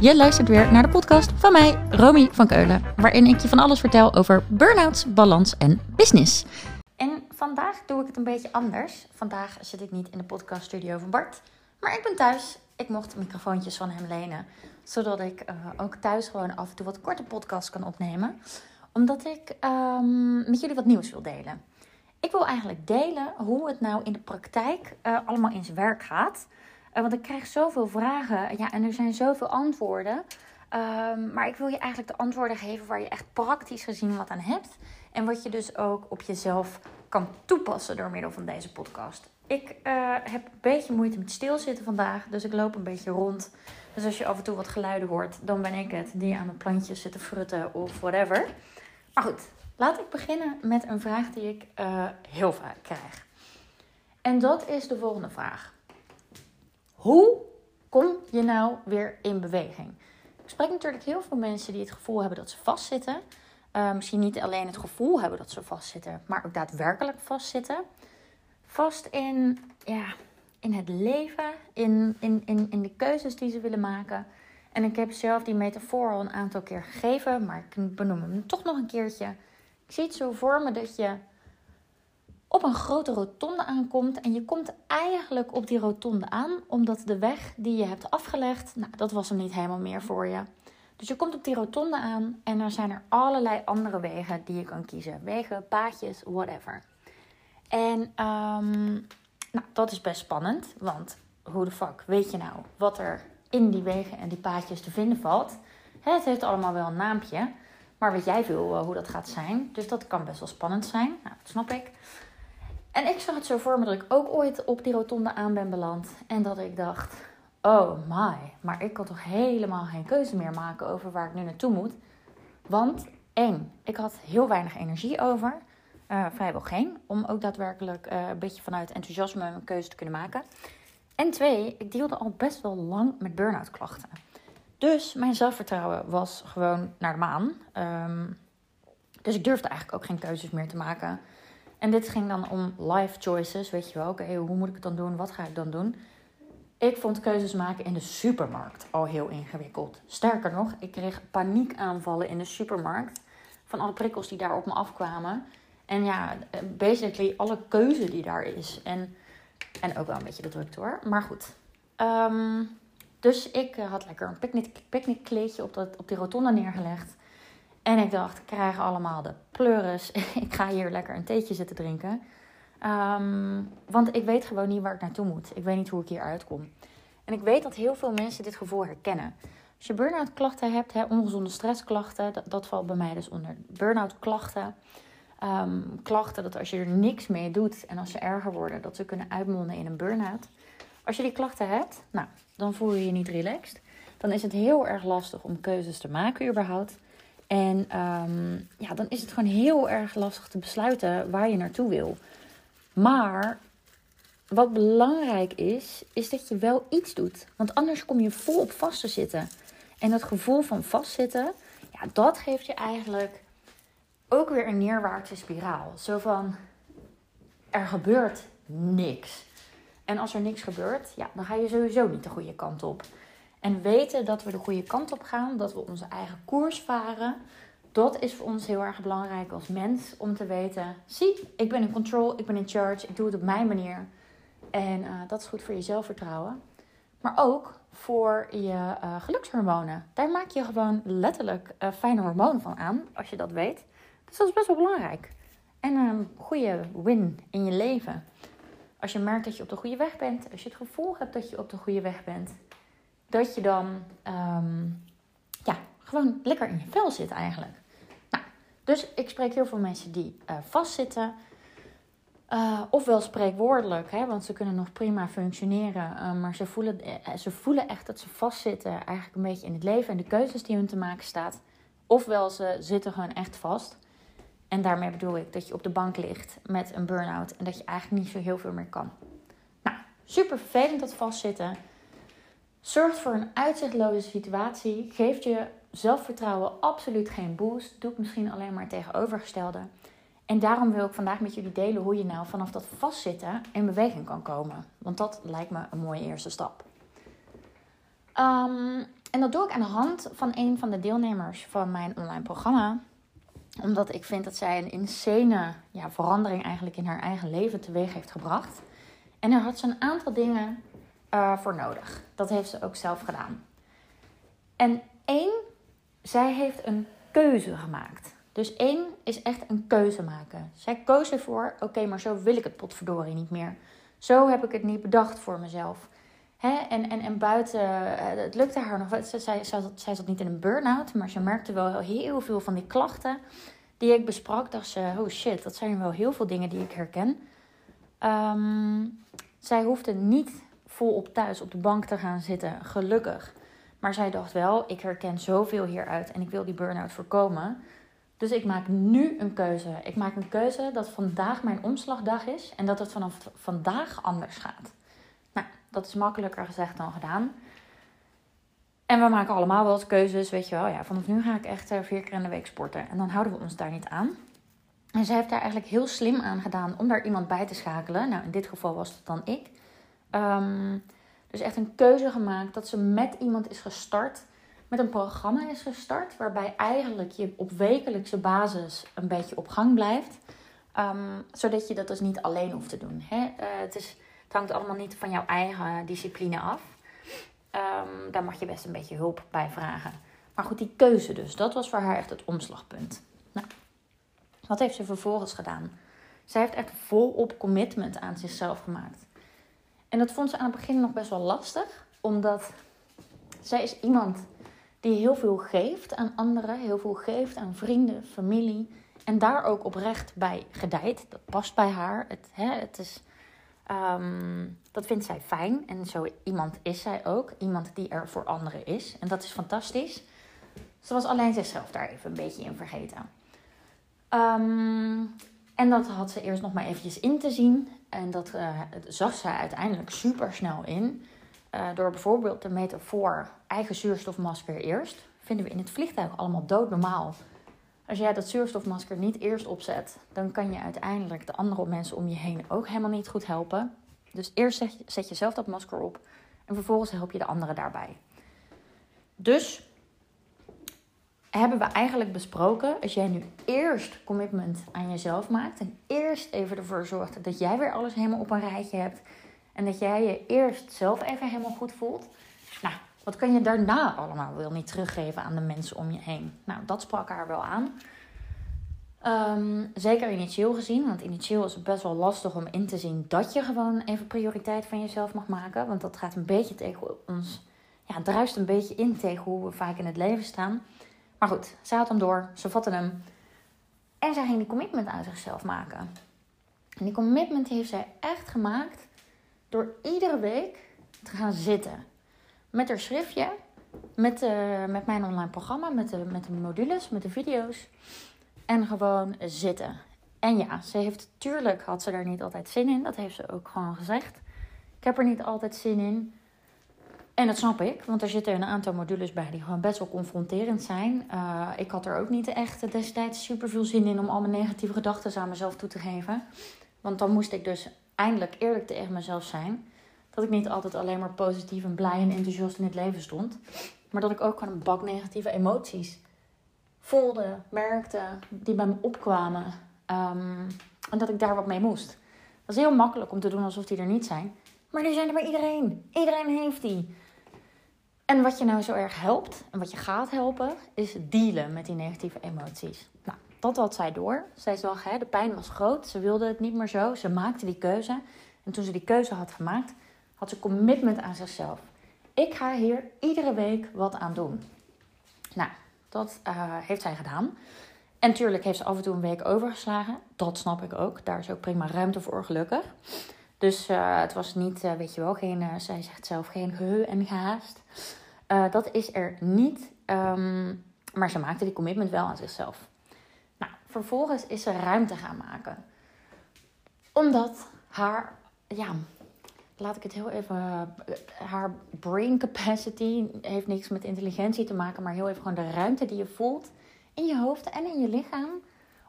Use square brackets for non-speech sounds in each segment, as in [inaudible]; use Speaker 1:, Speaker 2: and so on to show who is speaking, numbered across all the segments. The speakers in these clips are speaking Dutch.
Speaker 1: Je luistert weer naar de podcast van mij, Romy van Keulen, waarin ik je van alles vertel over burn-outs, balans en business. En vandaag doe ik het een beetje anders. Vandaag zit ik niet in de podcaststudio van Bart, maar ik ben thuis. Ik mocht microfoontjes van hem lenen, zodat ik uh, ook thuis gewoon af en toe wat korte podcasts kan opnemen. Omdat ik um, met jullie wat nieuws wil delen. Ik wil eigenlijk delen hoe het nou in de praktijk uh, allemaal in zijn werk gaat. Uh, want ik krijg zoveel vragen ja, en er zijn zoveel antwoorden. Um, maar ik wil je eigenlijk de antwoorden geven waar je echt praktisch gezien wat aan hebt. En wat je dus ook op jezelf kan toepassen door middel van deze podcast. Ik uh, heb een beetje moeite met stilzitten vandaag, dus ik loop een beetje rond. Dus als je af en toe wat geluiden hoort, dan ben ik het die aan mijn plantjes zit te frutten of whatever. Maar goed, laat ik beginnen met een vraag die ik uh, heel vaak krijg. En dat is de volgende vraag. Hoe kom je nou weer in beweging? Ik spreek natuurlijk heel veel mensen die het gevoel hebben dat ze vastzitten. Uh, misschien niet alleen het gevoel hebben dat ze vastzitten, maar ook daadwerkelijk vastzitten. Vast in, ja, in het leven, in, in, in, in de keuzes die ze willen maken. En ik heb zelf die metafoor al een aantal keer gegeven, maar ik benoem hem toch nog een keertje. Ik zie het zo voor me dat je op een grote rotonde aankomt. En je komt eigenlijk op die rotonde aan, omdat de weg die je hebt afgelegd, nou, dat was hem niet helemaal meer voor je. Dus je komt op die rotonde aan en er zijn er allerlei andere wegen die je kan kiezen. Wegen, paadjes, whatever. En um, nou, dat is best spannend, want hoe de fuck weet je nou wat er in die wegen en die paadjes te vinden valt? Het heeft allemaal wel een naampje, maar weet jij veel hoe dat gaat zijn. Dus dat kan best wel spannend zijn, nou, dat snap ik. En ik zag het zo voor me dat ik ook ooit op die rotonde aan ben beland. En dat ik dacht, oh my, maar ik kan toch helemaal geen keuze meer maken over waar ik nu naartoe moet. Want één, ik had heel weinig energie over. Uh, vrijwel geen. Om ook daadwerkelijk uh, een beetje vanuit enthousiasme een keuze te kunnen maken. En twee, ik deelde al best wel lang met burn-out klachten. Dus mijn zelfvertrouwen was gewoon naar de maan. Um, dus ik durfde eigenlijk ook geen keuzes meer te maken. En dit ging dan om life choices, weet je wel. Oké, hoe moet ik het dan doen? Wat ga ik dan doen? Ik vond keuzes maken in de supermarkt al heel ingewikkeld. Sterker nog, ik kreeg paniekaanvallen in de supermarkt van alle prikkels die daar op me afkwamen. En ja, basically alle keuze die daar is. En, en ook wel een beetje de drukte hoor. Maar goed. Um, dus ik had lekker een picknick, picknickkleedje op, dat, op die rotonde neergelegd. En ik dacht, ik krijg allemaal de pleuris. [laughs] ik ga hier lekker een theetje zitten drinken. Um, want ik weet gewoon niet waar ik naartoe moet. Ik weet niet hoe ik hier uitkom. En ik weet dat heel veel mensen dit gevoel herkennen. Als je burn-out klachten hebt, hè, ongezonde stressklachten, dat, valt bij mij dus onder burn-out klachten. Um, klachten dat als je er niks mee doet en als ze erger worden, dat ze kunnen uitmonden in een burn-out. Als je die klachten hebt, nou, dan voel je je niet relaxed. Dan is het heel erg lastig om keuzes te maken überhaupt. En um, ja, dan is het gewoon heel erg lastig te besluiten waar je naartoe wil. Maar wat belangrijk is, is dat je wel iets doet. Want anders kom je vol op vast te zitten. En dat gevoel van vastzitten, ja, dat geeft je eigenlijk ook weer een neerwaartse spiraal. Zo van, er gebeurt niks. En als er niks gebeurt, ja, dan ga je sowieso niet de goede kant op. En weten dat we de goede kant op gaan, dat we onze eigen koers varen, dat is voor ons heel erg belangrijk als mens om te weten: zie, ik ben in control, ik ben in charge, ik doe het op mijn manier. En uh, dat is goed voor je zelfvertrouwen. Maar ook voor je uh, gelukshormonen. Daar maak je gewoon letterlijk uh, fijne hormonen van aan, als je dat weet. Dus dat is best wel belangrijk. En een goede win in je leven. Als je merkt dat je op de goede weg bent, als je het gevoel hebt dat je op de goede weg bent, dat je dan um, ja, gewoon lekker in je vel zit eigenlijk. Nou, dus ik spreek heel veel mensen die uh, vastzitten. Uh, ofwel spreekwoordelijk, hè, want ze kunnen nog prima functioneren. Uh, maar ze voelen, ze voelen echt dat ze vastzitten eigenlijk een beetje in het leven en de keuzes die hun te maken staat. Ofwel ze zitten gewoon echt vast. En daarmee bedoel ik dat je op de bank ligt met een burn-out en dat je eigenlijk niet zo heel veel meer kan. Nou, super vervelend dat vastzitten. Zorgt voor een uitzichtloze situatie, geeft je zelfvertrouwen absoluut geen boost, doet misschien alleen maar het tegenovergestelde. En daarom wil ik vandaag met jullie delen hoe je nou vanaf dat vastzitten in beweging kan komen. Want dat lijkt me een mooie eerste stap. Um, en dat doe ik aan de hand van een van de deelnemers van mijn online programma. Omdat ik vind dat zij een insane ja, verandering eigenlijk in haar eigen leven teweeg heeft gebracht. En daar had ze een aantal dingen uh, voor nodig. Dat heeft ze ook zelf gedaan. En één, zij heeft een keuze gemaakt. Dus één is echt een keuze maken. Zij koos ervoor, oké, maar zo wil ik het potverdorie niet meer. Zo heb ik het niet bedacht voor mezelf. Hè? En, en, en buiten, eh, het lukte haar nog. Zij, zij, zij, zat niet in een burn-out, maar ze merkte wel heel veel van die klachten die ik besprak. Dacht ze, oh shit, dat zijn wel heel veel dingen die ik herken. Ehm, zij hoefde niet volop thuis op de bank te gaan zitten, gelukkig. Maar zij dacht wel, ik herken zoveel hieruit en ik wil die burn-out voorkomen. Dus ik maak nu een keuze. Ik maak een keuze dat vandaag mijn omslagdag is en dat het vanaf vandaag anders gaat. Nou, dat is makkelijker gezegd dan gedaan. En we maken allemaal wel eens keuzes, weet je wel. Ja, vanaf nu ga ik echt eh, vier keer in de week sporten. En dan houden we ons daar niet aan. En zij heeft daar eigenlijk heel slim aan gedaan om daar iemand bij te schakelen. Nou, in dit geval was het dan ik. Dus echt een keuze gemaakt dat ze met iemand is gestart. Met een programma is gestart. Waarbij eigenlijk je op wekelijkse basis een beetje op gang blijft. Um, zodat je dat dus niet alleen hoeft te doen. Hè? Uh, het, is, het hangt allemaal niet van jouw eigen discipline af. Um, daar mag je best een beetje hulp bij vragen. Maar goed, die keuze dus. Dat was voor haar echt het omslagpunt. Nou, wat heeft ze vervolgens gedaan? Zij heeft echt volop commitment aan zichzelf gemaakt. En dat vond ze aan het begin nog best wel lastig, omdat zij is iemand die heel veel geeft aan anderen, heel veel geeft aan vrienden, familie. En daar ook oprecht bij gedijt. Dat past bij haar. Het, hè, het is, um, dat vindt zij fijn. En zo iemand is zij ook. Iemand die er voor anderen is. En dat is fantastisch. Ze was alleen zichzelf daar even een beetje in vergeten. Um, en dat had ze eerst nog maar eventjes in te zien. En dat uh, zag zij uiteindelijk super snel in. Uh, door bijvoorbeeld de metafoor eigen zuurstofmasker eerst. Vinden we in het vliegtuig allemaal doodnormaal. Als jij dat zuurstofmasker niet eerst opzet, dan kan je uiteindelijk de andere mensen om je heen ook helemaal niet goed helpen. Dus eerst zet je zelf dat masker op en vervolgens help je de anderen daarbij. Dus hebben we eigenlijk besproken, als jij nu eerst commitment aan jezelf maakt en eerst even ervoor zorgt dat jij weer alles helemaal op een rijtje hebt en dat jij je eerst zelf even helemaal goed voelt, nou, wat kan je daarna allemaal wel niet teruggeven aan de mensen om je heen? Nou, dat sprak haar wel aan. Ehm, zeker initieel gezien, want initieel is het best wel lastig om in te zien dat je gewoon even prioriteit van jezelf mag maken. Want dat gaat een beetje tegen ons, ja, druist een beetje in tegen hoe we vaak in het leven staan. Maar goed, ze had hem door, ze vatte hem. En zij ging die commitment aan zichzelf maken. En die commitment heeft zij echt gemaakt door iedere week te gaan zitten. Met haar schriftje, met, uh, met mijn online programma, met de, met de modules, met de video's. En gewoon zitten. En ja, ze heeft, tuurlijk had ze daar niet altijd zin in. Dat heeft ze ook gewoon gezegd. Ik heb er niet altijd zin in. En dat snap ik, want er zitten een aantal modules bij die gewoon best wel confronterend zijn. Uh, ik had er ook niet echt destijds super veel zin in om al mijn negatieve gedachten aan mezelf toe te geven. Want dan moest ik dus eindelijk eerlijk tegen mezelf zijn. Dat ik niet altijd alleen maar positief en blij en enthousiast in het leven stond. Maar dat ik ook gewoon een bak negatieve emoties voelde, merkte, die bij me opkwamen. Um, en dat ik daar wat mee moest. Dat is heel makkelijk om te doen alsof die er niet zijn. Maar die zijn er bij iedereen. Iedereen heeft die. En wat je nou zo erg helpt en wat je gaat helpen, is dealen met die negatieve emoties. Nou, dat had zij door. Zij zag, hè, de pijn was groot. Ze wilde het niet meer zo. Ze maakte die keuze. En toen ze die keuze had gemaakt, had ze commitment aan zichzelf. Ik ga hier iedere week wat aan doen. Nou, dat uh, heeft zij gedaan. En natuurlijk heeft ze af en toe een week overgeslagen. Dat snap ik ook. Daar is ook prima ruimte voor, gelukkig. Dus uh, het was niet, uh, weet je wel, geen, uh, zij zegt zelf geen geheu en gehaast. dat is er niet. Um, maar ze maakte die commitment wel aan zichzelf. Nou, vervolgens is ze ruimte gaan maken. Omdat haar, ja, laat ik het heel even. Haar brain capacity heeft niks met intelligentie te maken, maar heel even gewoon de ruimte die je voelt in je hoofd en in je lichaam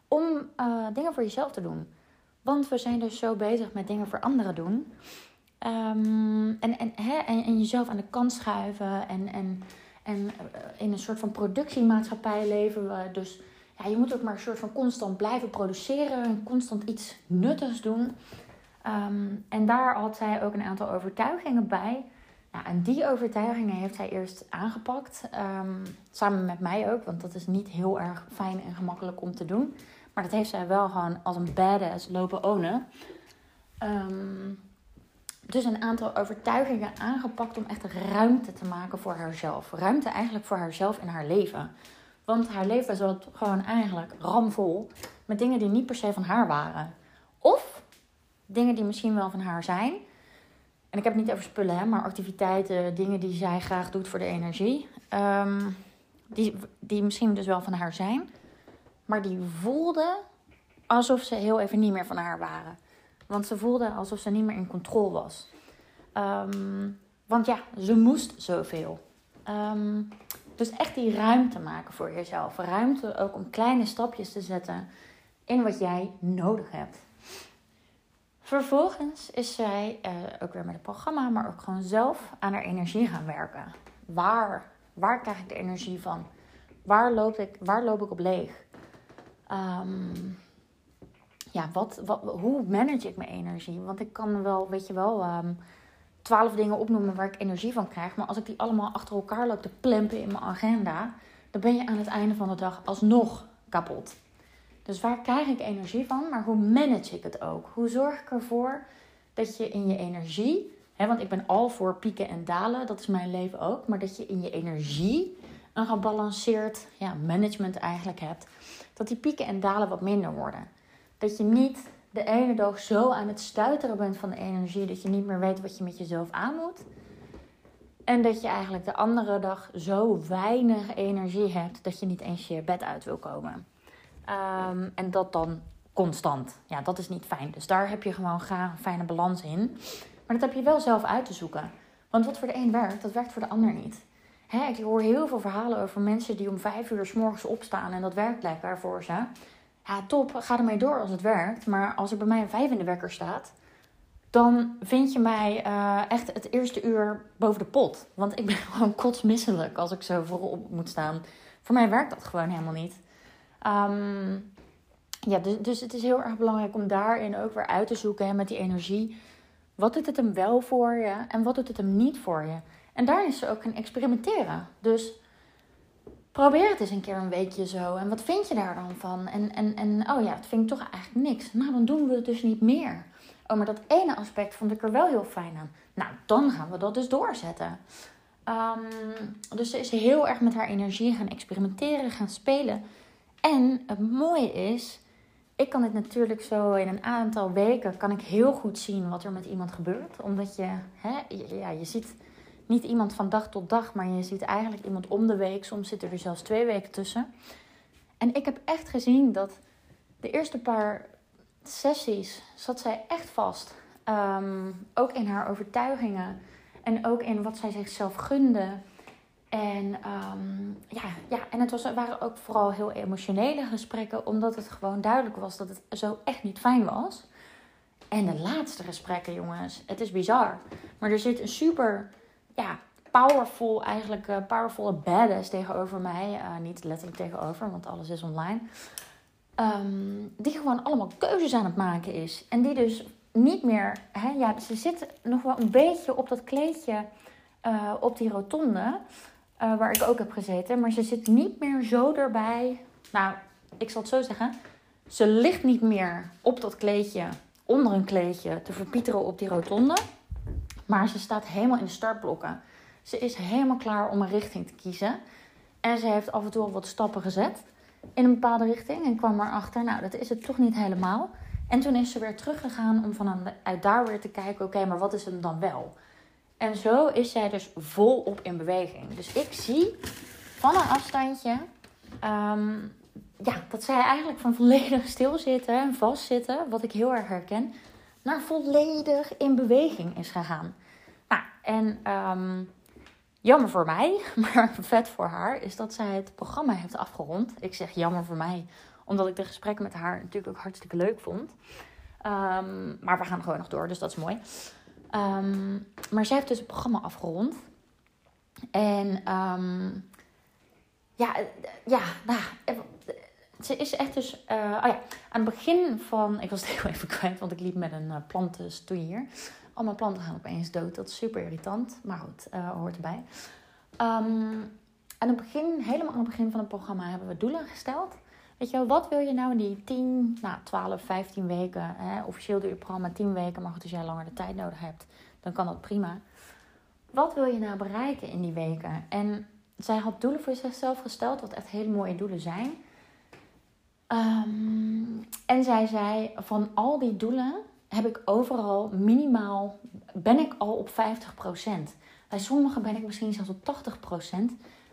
Speaker 1: om dingen voor jezelf te doen. Want we zijn dus zo bezig met dingen voor anderen doen. Um, en, en, hè, en, jezelf aan de kant schuiven en, en, En in een soort van productiemaatschappij leven we. Dus ja, je moet ook maar een soort van constant blijven produceren en constant iets nuttigs doen. Ehm, en daar had zij ook een aantal overtuigingen bij. Nou, en die overtuigingen heeft zij eerst aangepakt. Ehm, samen met mij ook, want dat is niet heel erg fijn en gemakkelijk om te doen. Maar dat heeft zij wel gewoon als een badass lopen ownen. Um, dus een aantal overtuigingen aangepakt om echt ruimte te maken voor haarzelf. Ruimte eigenlijk voor haarzelf in haar leven. Want haar leven zat gewoon eigenlijk ramvol met dingen die niet per se van haar waren. Of dingen die misschien wel van haar zijn. En ik heb het niet over spullen, hè, maar activiteiten, dingen die zij graag doet voor de energie. Ehm, die, die misschien dus wel van haar zijn. Maar die voelden alsof ze heel even niet meer van haar waren. Want ze voelde alsof ze niet meer in controle was. Ehm, want ja, ze moest zoveel. Um, dus echt die ruimte maken voor jezelf. Ruimte ook om kleine stapjes te zetten in wat jij nodig hebt. Vervolgens is zij uh, ook weer met het programma, maar ook gewoon zelf aan haar energie gaan werken. Waar, waar krijg ik de energie van? Waar loop ik, waar loop ik op leeg? Um, ja, wat, wat, hoe manage ik mijn energie? Want ik kan wel, weet je wel, um, twaalf dingen opnoemen waar ik energie van krijg. Maar als ik die allemaal achter elkaar loop te plempen in mijn agenda, dan ben je aan het einde van de dag alsnog kapot. Dus waar krijg ik energie van? Maar hoe manage ik het ook? Hoe zorg ik ervoor dat je in je energie, hè, want ik ben al voor pieken en dalen, dat is mijn leven ook, maar dat je in je energie een gebalanceerd ja, management eigenlijk hebt. Dat die pieken en dalen wat minder worden. Dat je niet de ene dag zo aan het stuiteren bent van de energie dat je niet meer weet wat je met jezelf aan moet. En dat je eigenlijk de andere dag zo weinig energie hebt dat je niet eens je bed uit wil komen. Ehm, en dat dan constant. Ja, dat is niet fijn. Dus daar heb je gewoon graag een fijne balans in. Maar dat heb je wel zelf uit te zoeken. Want wat voor de een werkt, dat werkt voor de ander niet. Hè, ik hoor heel veel verhalen over mensen die om vijf uur s morgens opstaan en dat werkt lekker voor ze ja, top, ga ermee door als het werkt. Maar als er bij mij een vijf in de wekker staat, dan vind je mij uh, echt het eerste uur boven de pot. Want ik ben [laughs] gewoon kotsmisselijk als ik zo voorop moet staan. Voor mij werkt dat gewoon helemaal niet. Um, ja, dus, dus het is heel erg belangrijk om daarin ook weer uit te zoeken hè, met die energie. Wat doet het hem wel voor je en wat doet het hem niet voor je? En daar is ze ook gaan experimenteren. Dus probeer het eens een keer een weekje zo. En wat vind je daar dan van? En, en, en oh ja, het vind ik toch eigenlijk niks. Nou, dan doen we het dus niet meer. Oh, maar dat ene aspect vond ik er wel heel fijn aan. Nou, dan gaan we dat dus doorzetten. Um, dus ze is heel erg met haar energie gaan experimenteren, gaan spelen. En het mooie is, ik kan dit natuurlijk zo in een aantal weken kan ik heel goed zien wat er met iemand gebeurt. Omdat je, hè, ja, je ziet niet iemand van dag tot dag, maar je ziet eigenlijk iemand om de week. Soms zitten er zelfs twee weken tussen. En ik heb echt gezien dat de eerste paar sessies zat zij echt vast. Um, ook in haar overtuigingen en ook in wat zij zichzelf gunde. En, um, ja, ja, en het was, waren ook vooral heel emotionele gesprekken, omdat het gewoon duidelijk was dat het zo echt niet fijn was. En de laatste gesprekken, jongens, het is bizar. Maar er zit een super ja, powerful, eigenlijk uh, powerful badass tegenover mij. Uh, niet letterlijk tegenover, want alles is online. Um, die gewoon allemaal keuzes aan het maken is. En die dus niet meer, hè, ja, ze zit nog wel een beetje op dat kleedje uh, op die rotonde, waar ik ook heb gezeten. Maar ze zit niet meer zo erbij. Nou, ik zal het zo zeggen. Ze ligt niet meer op dat kleedje, onder een kleedje, te verpieteren op die rotonde. Maar ze staat helemaal in de startblokken. Ze is helemaal klaar om een richting te kiezen. En ze heeft af en toe al wat stappen gezet in een bepaalde richting. En kwam erachter, nou, dat is het toch niet helemaal. En toen is ze weer teruggegaan om vanuit daar weer te kijken, oké, maar wat is hem dan wel? En zo is zij dus volop in beweging. Dus ik zie van een afstandje um, ja, dat zij eigenlijk van volledig stilzitten en vastzitten, wat ik heel erg herken, naar volledig in beweging is gegaan. Nou, en um, jammer voor mij, [laughs] maar vet voor haar, is dat zij het programma heeft afgerond. Ik zeg jammer voor mij, omdat ik de gesprekken met haar natuurlijk ook hartstikke leuk vond. Um, maar we gaan gewoon nog door, dus dat is mooi. Um, maar zij heeft dus het programma afgerond. En ehm, ja, ja, nou, ze is echt dus. Uh, oh ja, aan het begin van. Ik was [laughs] het even kwijt, want ik liep met een uh, plantenstoeier. Al mijn planten gaan opeens dood. Dat is super irritant. Maar goed, uh, hoort erbij. Um, aan het begin, helemaal aan het begin van het programma, hebben we doelen gesteld. Weet je wel, wat wil je nou in die 10, nou 12, 15 weken? Hè? Officieel doe je programma 10 weken, maar goed, als jij langer de tijd nodig hebt, dan kan dat prima. Wat wil je nou bereiken in die weken? En zij had doelen voor zichzelf gesteld, wat echt hele mooie doelen zijn. Um, en zij zei: van al die doelen heb ik overal minimaal, ben ik al op 50%. Bij sommige ben ik misschien zelfs op 80%.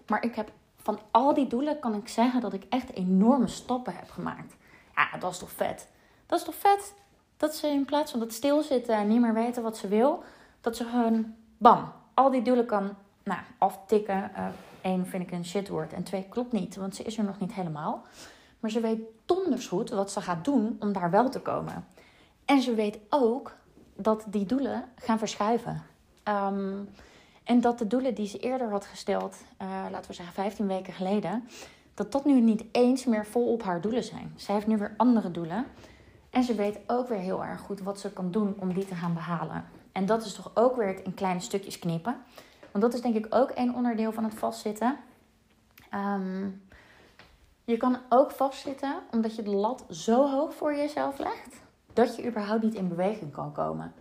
Speaker 1: Maar ik heb van al die doelen kan ik zeggen dat ik echt enorme stappen heb gemaakt. Ja, dat is toch vet? Dat is toch vet? Dat ze in plaats van dat stilzitten en niet meer weten wat ze wil, dat ze gewoon, bam, al die doelen kan nou, aftikken. Eén uh, vind ik een shitwoord en twee klopt niet, want ze is er nog niet helemaal. Maar ze weet donders goed wat ze gaat doen om daar wel te komen. En ze weet ook dat die doelen gaan verschuiven. Um, en dat de doelen die ze eerder had gesteld, uh, laten we zeggen 15 weken geleden, dat dat nu niet eens meer vol op haar doelen zijn. Zij heeft nu weer andere doelen. En ze weet ook weer heel erg goed wat ze kan doen om die te gaan behalen. En dat is toch ook weer het in kleine stukjes knippen. Want dat is denk ik ook een onderdeel van het vastzitten. Um, je kan ook vastzitten omdat je de lat zo hoog voor jezelf legt dat je überhaupt niet in beweging kan komen.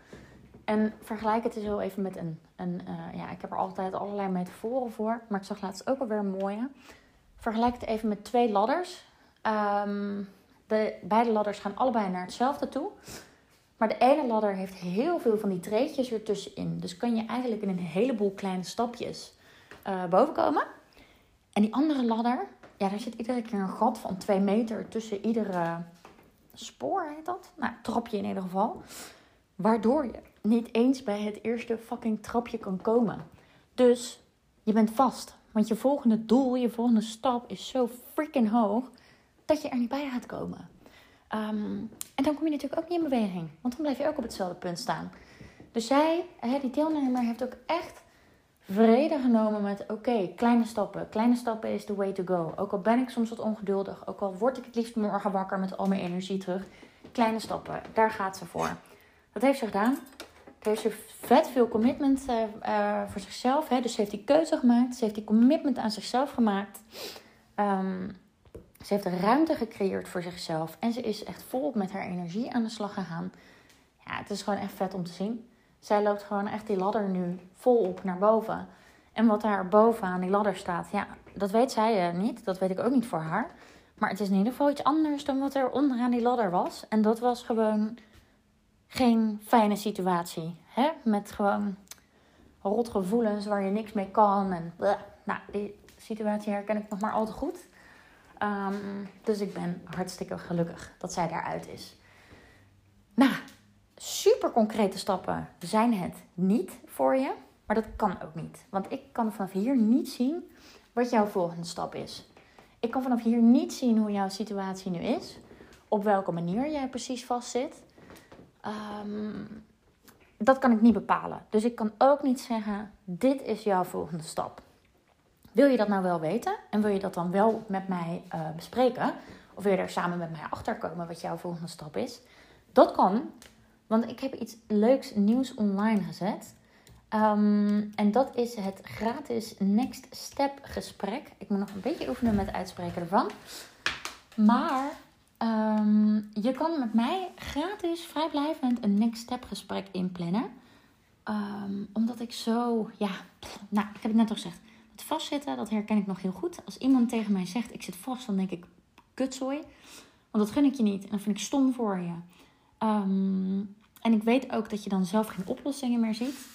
Speaker 1: En vergelijk het eens wel even met een. een uh, ja, ik heb er altijd allerlei metaforen voor. Maar ik zag laatst ook alweer een mooie. Vergelijk het even met twee ladders. Um, de, beide ladders gaan allebei naar hetzelfde toe. Maar de ene ladder heeft heel veel van die treetjes ertussenin. Dus kan je eigenlijk in een heleboel kleine stapjes uh, boven komen. En die andere ladder, ja, daar zit iedere keer een gat van 2 meter tussen iedere spoor, heet dat? Nou, trapje in ieder geval. Waardoor je niet eens bij het eerste fucking trapje kan komen. Dus je bent vast. Want je volgende doel, je volgende stap is zo freaking hoog dat je er niet bij gaat komen. Um, en dan kom je natuurlijk ook niet in beweging. Want dan blijf je ook op hetzelfde punt staan. Dus zij, die deelnemer, heeft ook echt vrede genomen met: oké, kleine stappen. Kleine stappen is the way to go. Ook al ben ik soms wat ongeduldig, ook al word ik het liefst morgen wakker met al mijn energie terug. Kleine stappen, daar gaat ze voor. Dat heeft ze gedaan. Heeft ze vet veel commitment uh, uh, voor zichzelf. Hè? Dus ze heeft die keuze gemaakt. Ze heeft die commitment aan zichzelf gemaakt. Um, ze heeft ruimte gecreëerd voor zichzelf. En ze is echt volop met haar energie aan de slag gegaan. Ja, het is gewoon echt vet om te zien. Zij loopt gewoon echt die ladder nu volop naar boven. En wat daar bovenaan die ladder staat, ja, dat weet zij uh, niet. Dat weet ik ook niet voor haar. Maar het is in ieder geval iets anders dan wat er onderaan die ladder was. En dat was gewoon geen fijne situatie. Hè? Met gewoon rotgevoelens waar je niks mee kan. En nou, die situatie herken ik nog maar al te goed. Um, dus ik ben hartstikke gelukkig dat zij daaruit is. Nou, super concrete stappen zijn het niet voor je. Maar dat kan ook niet. Want ik kan vanaf hier niet zien wat jouw volgende stap is. Ik kan vanaf hier niet zien hoe jouw situatie nu is. Op welke manier jij precies vastzit. Um, dat kan ik niet bepalen. Dus ik kan ook niet zeggen: dit is jouw volgende stap. Wil je dat nou wel weten en wil je dat dan wel met mij uh, bespreken? Of wil je er samen met mij achter komen wat jouw volgende stap is? Dat kan, want ik heb iets leuks nieuws online gezet. Um, en dat is het gratis Next Step gesprek. Ik moet nog een beetje oefenen met uitspreken ervan. Maar um, je kan met mij gratis, vrijblijvend een Next Step gesprek inplannen. Um, omdat ik zo, ja, nou, ik heb het net al gezegd. Het vastzitten, dat herken ik nog heel goed. Als iemand tegen mij zegt, ik zit vast, dan denk ik, kutzooi. Want dat gun ik je niet. En dat vind ik stom voor je. Um, en ik weet ook dat je dan zelf geen oplossingen meer ziet.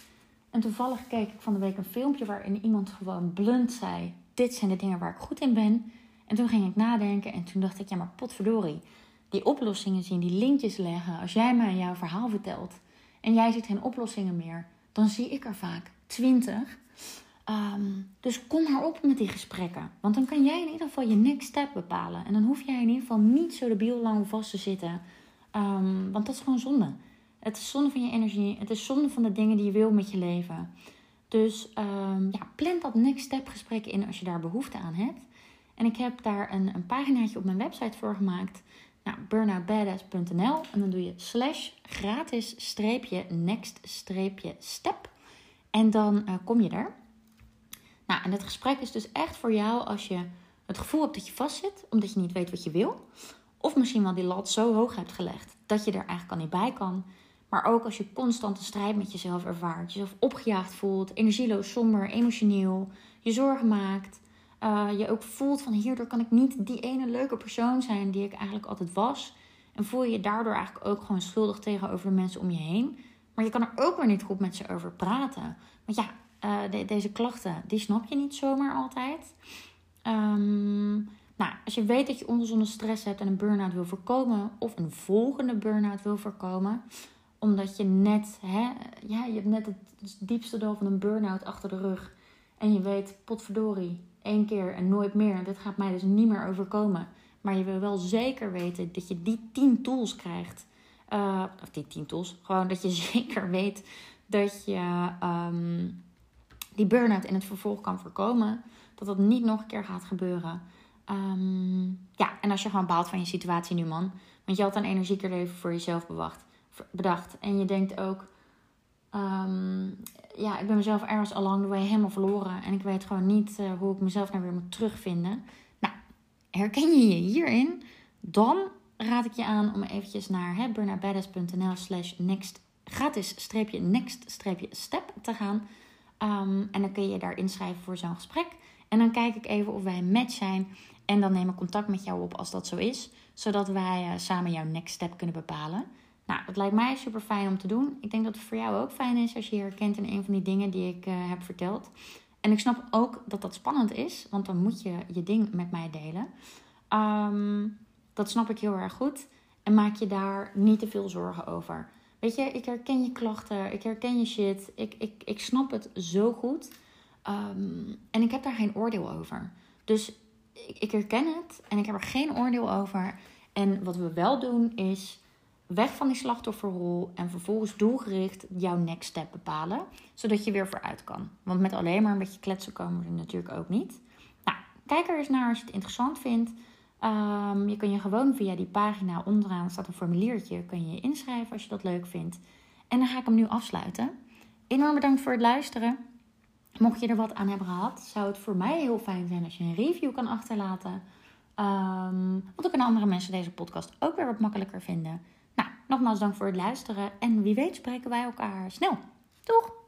Speaker 1: En toevallig keek ik van de week een filmpje waarin iemand gewoon blunt zei: Dit zijn de dingen waar ik goed in ben. En toen ging ik nadenken en toen dacht ik: Ja, maar potverdorie. Die oplossingen zien, die linkjes leggen. Als jij mij jouw verhaal vertelt en jij ziet geen oplossingen meer, dan zie ik er vaak twintig. Um, dus kom maar op met die gesprekken. Want dan kan jij in ieder geval je next step bepalen. En dan hoef jij in ieder geval niet zo debiel lang vast te zitten. Um, want dat is gewoon zonde. Het is zonde van je energie. Het is zonde van de dingen die je wil met je leven. Dus um, ja, plan dat next step gesprek in als je daar behoefte aan hebt. En ik heb daar een, een paginaatje op mijn website voor gemaakt. Nou, burnoutbadass.nl en dan doe je slash gratis streepje next streepje step. En dan uh, kom je er. Nou, en het gesprek is dus echt voor jou als je het gevoel hebt dat je vastzit, omdat je niet weet wat je wil. Of misschien wel die lat zo hoog hebt gelegd dat je er eigenlijk al niet bij kan. Maar ook als je constante strijd met jezelf ervaart, jezelf opgejaagd voelt, energieloos, somber, emotioneel, je zorgen maakt. Uh, je ook voelt van hierdoor kan ik niet die ene leuke persoon zijn die ik eigenlijk altijd was. En voel je je daardoor eigenlijk ook gewoon schuldig tegenover de mensen om je heen. Maar je kan er ook weer niet goed met ze over praten. Want ja, uh, deze klachten, die snap je niet zomaar altijd. Nou, als je weet dat je ongezonde stress hebt en een burn-out wil voorkomen, of een volgende burn-out wil voorkomen, omdat je net, hè, ja, je hebt net het diepste dal van een burn-out achter de rug. En je weet, potverdorie, één keer en nooit meer. Dit gaat mij dus niet meer overkomen. Maar je wil wel zeker weten dat je die 10 tools krijgt. Uh, of die 10 tools. Gewoon dat je [laughs] zeker weet dat je um, die burn-out in het vervolg kan voorkomen. Dat dat niet nog een keer gaat gebeuren. Um, ja, en als je gewoon baalt van je situatie nu, man. Want je had een energieker leven voor jezelf bewacht, bedacht. En je denkt ook, um, ja, ik ben mezelf ergens along the way helemaal verloren. En ik weet gewoon niet uh, hoe ik mezelf nou weer moet terugvinden. Nou, herken je je hierin? Dan raad ik je aan om eventjes naar burnoutbadass.nl slash next gratis streepje next streepje step te gaan. Um, en dan kun je je daar inschrijven voor zo'n gesprek. En dan kijk ik even of wij een match zijn. En dan neem ik contact met jou op als dat zo is. Zodat wij uh, samen jouw next step kunnen bepalen. Nou, dat lijkt mij super fijn om te doen. Ik denk dat het voor jou ook fijn is als je je herkent in een van die dingen die ik uh, heb verteld. En ik snap ook dat dat spannend is, want dan moet je je ding met mij delen. Um, dat snap ik heel erg goed. En maak je daar niet te veel zorgen over. Weet je, ik herken je klachten, ik herken je shit. Ik, ik, ik snap het zo goed. Um, en ik heb daar geen oordeel over. Dus ik, ik herken het en ik heb er geen oordeel over. En wat we wel doen is weg van die slachtofferrol en vervolgens doelgericht jouw next step bepalen, zodat je weer vooruit kan. Want met alleen maar een beetje kletsen komen we natuurlijk ook niet. Nou, kijk er eens naar als je het interessant vindt. Um, je kan je gewoon via die pagina onderaan staat een formuliertje, kun je je inschrijven als je dat leuk vindt. En dan ga ik hem nu afsluiten. Enorm bedankt voor het luisteren. Mocht je er wat aan hebben gehad, zou het voor mij heel fijn zijn als je een review kan achterlaten. Um, want dan kunnen andere mensen deze podcast ook weer wat makkelijker vinden. Nou, nogmaals dank voor het luisteren en wie weet spreken wij elkaar snel. Doeg!